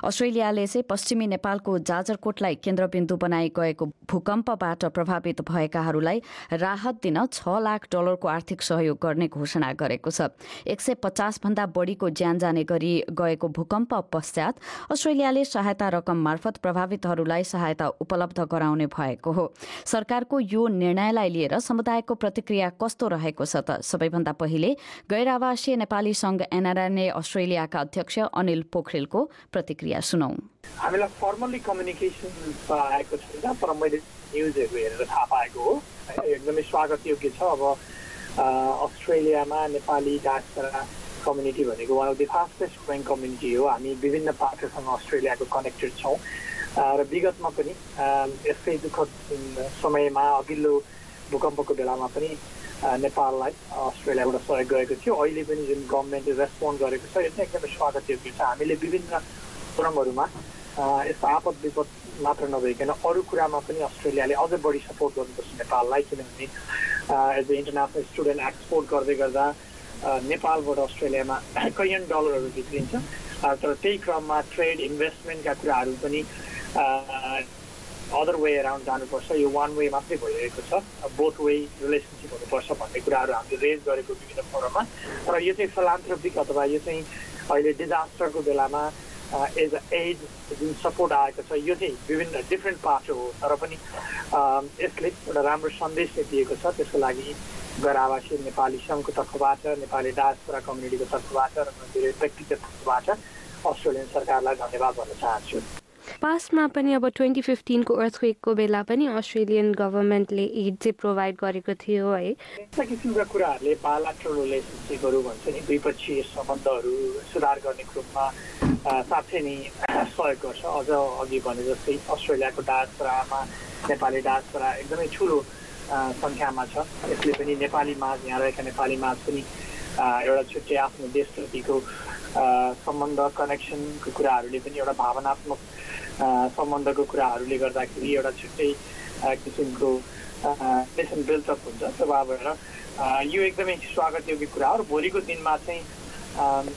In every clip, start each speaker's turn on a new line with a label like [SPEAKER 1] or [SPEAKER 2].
[SPEAKER 1] अस्ट्रेलियाले चाहिँ पश्चिमी नेपालको जाजरकोटलाई केन्द्रबिन्दु बनाइ गएको भूकम्पबाट प्रभावित भएकाहरूलाई राहत दिन छ लाख डलरको आर्थिक सहयोग गर्ने घोषणा गरेको छ। एक सय पचास भन्दा बढीको ज्यान जाने गरी गएको भूकम्प पश्चात अस्ट्रेलियाले सहायता रकम मार्फत प्रभावितहरूलाई सहायता उपलब्ध गराउने भएको हो। सरकारको यो निर्णयलाई लिएर समुदायको प्रतिक्रिया कस्तो रहेको छ त? सबैभन्दा पहिले गैर आवासीय नेपाली संघ एनआरएनए अस्ट्रेलियाका अध्यक्ष अनिल पोखरेलको प्रतिक्रिया। प्रतिक्रिया सुनौ
[SPEAKER 2] हामीलाई फर्मल्ली कम्युनिकेसन आएको छैन तर मैले न्युजहरू हेरेर थाहा पाएको हो। एकदमै स्वागत योग्य छ। अब अस्ट्रेलियामा नेपाली डाक्टरा कम्युनिटी भनेको one of the fastest growing community हो। हामी विभिन्न पार्टहरूसँग अस्ट्रेलियाको कनेक्टेड छौँ। र विगतमा पनि यस्तै दुःखद समयमा अघिल्लो भूकम्पको बेलामा पनि नेपाललाई अस्ट्रेलियाबाट सहयोग गएको थियो। अहिले पनि जुन गभर्मेन्टले रेस्पोन्ड गरेको छ यो चाहिँ एकदमै स्वागत योग्य छ। हामीले विभिन्न फोरमहरूमा यस्तो आपद विपद मात्र नभइकन अरू कुरामा पनि अस्ट्रेलियाले अझ बढी सपोर्ट गर्नुपर्छ नेपाललाई किनभने as a international student export गर्दै गर्दा नेपालबाट अस्ट्रेलियामा कैयन डलरहरू बिग्रिन्छ। तर त्यही क्रममा ट्रेड इन्भेस्टमेन्टका कुराहरू पनि अदर वे अराउन्ड जानुपर्छ। यो वान वे मात्रै भइरहेको छ। बोथ वे रिलेसनसिप हुनुपर्छ भन्ने कुराहरू हामीले रेज गरेको विभिन्न फोरममा तर यो चाहिँ फिलान्थ्रोपिक अथवा यो चाहिँ अहिले डिजास्टरको बेलामा एज अ एज जुन सपोर्ट आएको छ यो चाहिँ विभिन्न डिफ्रेन्ट पार्ट हो तर पनि यसले एउटा राम्रो सन्देश चाहिँ दिएको छ त्यसको लागि गैर आवासीय नेपाली सङ्घको तर्फबाट नेपाली डायस्पोरा कम्युनिटीको तर्फबाट र धेरै व्यक्तिगत तर्फबाट अस्ट्रेलियन सरकारलाई धन्यवाद भन्न चाहन्छु
[SPEAKER 3] पास्टमा पनि अब ट्वेन्टी फिफ्टिनको अर्थक्वेकको बेला पनि अस्ट्रेलियन गभर्मेन्टले एड चाहिँ प्रोभाइड गरेको थियो है।
[SPEAKER 2] यस्ता किसिमका कुराहरूले बालाट्रल रिलेसनसिपहरू भन्छ नि द्विपक्षीय सम्बन्धहरू सुधार गर्ने क्रममा साँच्चै नै सहयोग गर्छ। अझ अघि भने जस्तै अस्ट्रेलियाको डासपरामा नेपाली डासपरा एकदमै ठुलो सङ्ख्यामा छ। यसले पनि नेपाली माझ यहाँ रहेका नेपाली माझ पनि एउटा छुट्टै आफ्नो देशप्रतिको सम्बन्ध कनेक्सनको कुराहरूले पनि एउटा भावनात्मक सम्बन्धको कुराहरूले गर्दाखेरि एउटा छुट्टै किसिमको नेसन बिल्डअप हुन्छ। त्यही भएर यो एकदमै स्वागत योग्य कुरा हो। र भोलिको दिनमा चाहिँ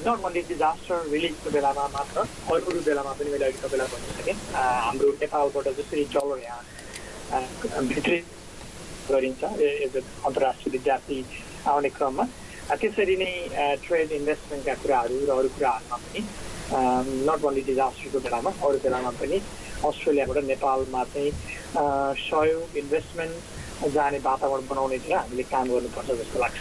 [SPEAKER 2] नट ओन्ली डिजास्टर रिलिजको बेलामा मात्र अरू अरू बेलामा पनि मैले अघि तपाईँलाई भन्न सकेँ। हाम्रो नेपालबाट जसरी डलर यहाँ भित्री गरिन्छ अन्तर्राष्ट्रिय विद्यार्थी आउने क्रममा त्यसरी नै ट्रेड इन्भेस्टमेन्टका कुराहरू र अरू कुराहरूमा पनि नट ओन्ली डिजास्टरको बेलामा अरू बेलामा पनि अस्ट्रेलियाबाट नेपालमा चाहिँ सहयोग इन्भेस्टमेन्ट जाने वातावरण बनाउनेतिर हामीले काम गर्नुपर्छ जस्तो लाग्छ।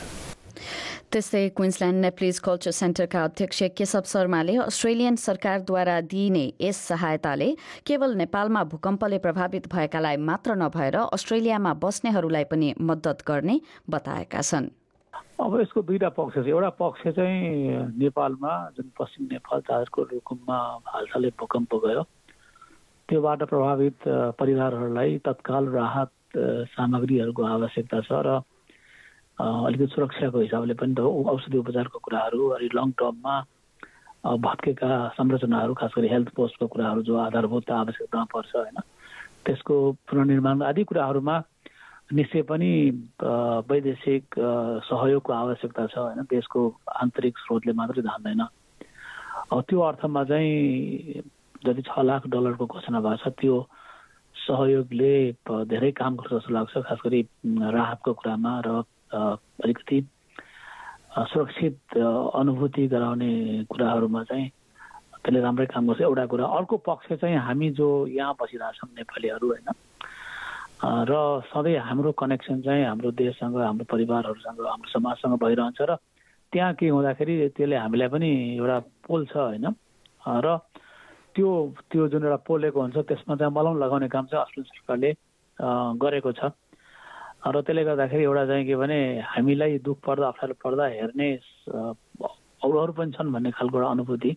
[SPEAKER 1] त्यस्तै क्विन्सल्यान्ड नेप्लिज कल्चर सेन्टरका अध्यक्ष केशव शर्माले अस्ट्रेलियन सरकारद्वारा दिइने यस सहायताले केवल नेपालमा भूकम्पले प्रभावित भएकालाई मात्र नभएर अस्ट्रेलियामा बस्नेहरूलाई पनि मद्दत गर्ने बताएका छन्।
[SPEAKER 4] अब यसको दुईवटा पक्ष छ। एउटा पक्ष चाहिँ नेपालमा जुन पश्चिम नेपाल चार्जको रुकुममा हालसालै भूकम्प गयो त्योबाट प्रभावित परिवारहरूलाई तत्काल राहत सामग्रीहरूको आवश्यकता छ र अलिकति सुरक्षाको हिसाबले पनि त औषधि उपचारको कुराहरू अनि लङ टर्ममा भत्केका संरचनाहरू खास गरी हेल्थ पोस्टको कुराहरू जो आधारभूत आवश्यकता पर्छ होइन त्यसको पुनर्निर्माण आदि कुराहरूमा निश्चय पनि वैदेशिक सहयोगको आवश्यकता छ होइन। देशको आन्तरिक स्रोतले मात्रै धान्दैन। त्यो अर्थमा चाहिँ जति छ लाख डलरको घोषणा भएको छ त्यो सहयोगले धेरै काम गर्छ जस्तो लाग्छ। खास गरी राहतको कुरामा र अलिकति सुरक्षित अनुभूति गराउने कुराहरूमा चाहिँ त्यसले राम्रै काम गर्छ। एउटा कुरा अर्को पक्ष चाहिँ हामी जो यहाँ बसिरहेछौँ नेपालीहरू होइन र सधैँ हाम्रो कनेक्सन चाहिँ हाम्रो देशसँग हाम्रो परिवारहरूसँग हाम्रो समाजसँग भइरहन्छ र त्यहाँ के हुँदाखेरि त्यसले हामीलाई पनि एउटा पोल छ होइन। र त्यो त्यो जुन एउटा पोलेको हुन्छ त्यसमा चाहिँ मलम लगाउने काम चाहिँ अस्ट्रेलियन सरकारले गरेको छ। र त्यसले गर्दाखेरि एउटा चाहिँ के भने हामीलाई दुःख पर्दा अप्ठ्यारो पर्दा हेर्ने अरूहरू पनि छन् भन्ने खालको एउटा अनुभूति।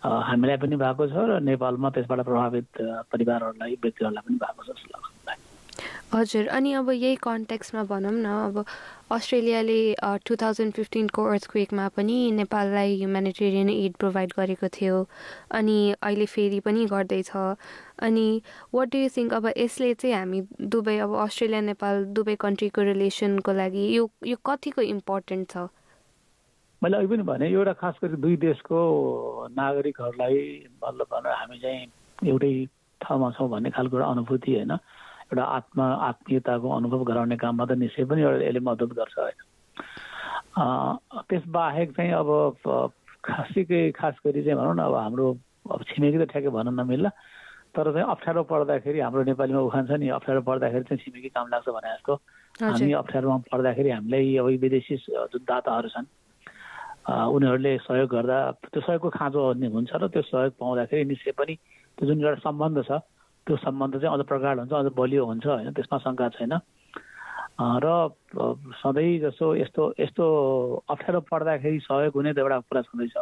[SPEAKER 4] हामीलाई पनि भएको छ र नेपालमा त्यसबाट प्रभावित परिवारहरूलाई व्यक्तिहरूलाई पनि भएको छ जस्तो लाग्छ।
[SPEAKER 3] हजुर अनि अब यही कन्टेक्समा भनौँ न अब अस्ट्रेलियाले टु थाउजन्ड फिफ्टिनको अर्थक्वेकमा पनि नेपाललाई ह्युमेनिटेरियन एड प्रोभाइड गरेको थियो अनि अहिले फेरि पनि गर्दैछ। अनि वाट डु यु थिङ्क अब यसले चाहिँ हामी दुबई अब अस्ट्रेलिया नेपाल दुबई कन्ट्रीको रिलेसनको लागि यो यो कतिको इम्पोर्टेन्ट छ?
[SPEAKER 4] मैले अघि पनि भने एउटा खास गरी दुई देशको नागरिकहरूलाई मतलब भनेर हामी चाहिँ एउटै ठाउँमा छौँ भन्ने खालको एउटा अनुभूति होइन। एउटा आत्मा आत्मीयताको अनुभव गराउने काममा त निश्चय पनि एउटा यसले मद्दत गर्छ होइन। त्यसबाहेक चाहिँ अब खासैकै खास गरी चाहिँ भनौँ न अब हाम्रो अब छिमेकी त ठ्याक्कै भन्न नमिल्ला। तर चाहिँ अप्ठ्यारो पर्दाखेरि हाम्रो नेपालीमा उखान छ नि अप्ठ्यारो पर्दाखेरि चाहिँ छिमेकी काम लाग्छ भने जस्तो। हामी अप्ठ्यारोमा पर्दाखेरि हामीलाई अब विदेशी जुन दाताहरू छन् उनीहरूले सहयोग गर्दा त्यो सहयोगको खाँचो हुन्छ र त्यो सहयोग पाउँदाखेरि निश्चय पनि त्यो जुन एउटा सम्बन्ध छ त्यो सम्बन्ध चाहिँ अझ प्रगाड हुन्छ अझ बलियो हुन्छ होइन त्यसमा शङ्का छैन। र सधैँ जसो यस्तो यस्तो अप्ठ्यारो पर्दाखेरि सहयोग हुने त एउटा कुरा छँदैछ।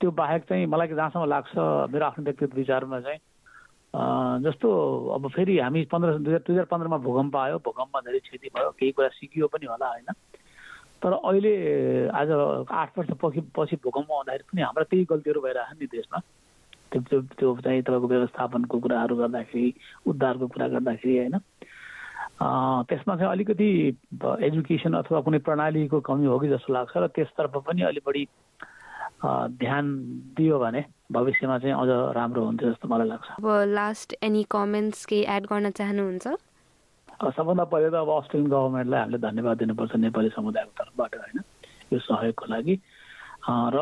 [SPEAKER 4] त्यो बाहेक चाहिँ मलाई जहाँसम्म लाग्छ मेरो आफ्नो व्यक्तिगत विचारमा चाहिँ जस्तो अब फेरि हामी पन्ध्र दुई हजार दुई हजार पन्ध्रमा भूकम्प आयो भूकम्पमा धेरै क्षति भयो केही कुरा सिकियो पनि होला होइन। तर अहिले आज आठ वर्ष पछि पछि भूकम्प आउँदाखेरि पनि हाम्रा त्यही गल्तीहरू भइरहेको नि देशमा। त्यो त्यो त्यो चाहिँ तपाईँको व्यवस्थापनको कुराहरू गर्दाखेरि उद्धारको कुरा गर्दाखेरि होइन? त्यसमा चाहिँ अलिकति एजुकेसन अथवा कुनै प्रणालीको कमी हो कि जस्तो लाग्छ र त्यसतर्फ पनि अलिक बढी ध्यान दियो भने भविष्यमा चाहिँ अझ राम्रो हुन्थ्यो जस्तो मलाई लाग्छ।
[SPEAKER 3] अब लास्ट एनी कमेन्ट्स केही एड गर्न चाहनुहुन्छ?
[SPEAKER 4] सबभन्दा पहिले त अब अस्ट्रेलियन गभर्मेन्टलाई हामीले धन्यवाद दिनुपर्छ नेपाली समुदायको तर्फबाट होइन? यो सहयोगको लागि। र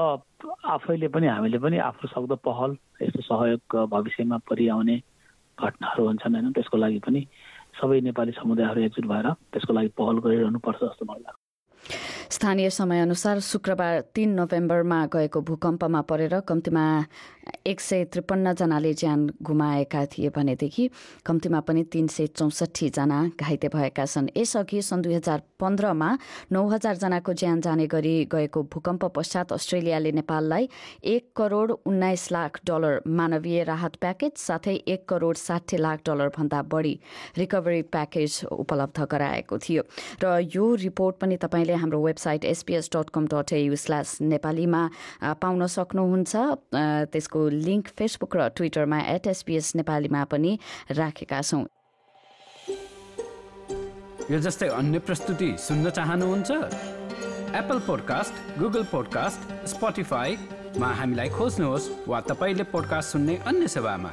[SPEAKER 4] आफैले पनि हामीले पनि आफ्नो सक्दो पहल यस्तो सहयोग भविष्यमा परिआउने घटनाहरू हुन्छन् होइन? त्यसको लागि पनि सबै नेपाली समुदायहरू एकजुट भएर त्यसको लागि पहल गरिरहनुपर्छ जस्तो मलाई लाग्छ।
[SPEAKER 1] स्थानीय समयअनुसार शुक्रबार तीन नोभेम्बरमा गएको भूकम्पमा परेर कम्तीमा एक सय त्रिपन्नजनाले ज्यान गुमाएका थिए भनेदेखि कम्तीमा पनि तीन सय चौसठीजना घाइते भएका छन्। यसअघि सन् दुई हजार पन्ध्रमा नौ हजारजनाको ज्यान जाने गरी गएको भूकम्प पश्चात अस्ट्रेलियाले नेपाललाई एक करोड उन्नाइस लाख डलर मानवीय राहत प्याकेज साथै एक करोड साठी लाख डलरभन्दा बढी रिकभरी प्याकेज उपलब्ध गराएको थियो। र यो रिपोर्ट पनि तपाईँले हाम्रो website SBS dot com dot AU slash नेपालीमा पाउन सक्नुहुन्छ। त्यसको यसको लिङ्क फेसबुक र ट्विटरमा एट एसपिएस नेपालीमा पनि राखेका छौँ।
[SPEAKER 5] यो जस्तै अन्य प्रस्तुति सुन्न चाहनुहुन्छ? एप्पल पोडकास्ट गुगल पोडकास्ट स्पोटिफाईमा हामीलाई खोज्नुहोस् वा तपाईँले पोडकास्ट सुन्ने अन्य सेवामा।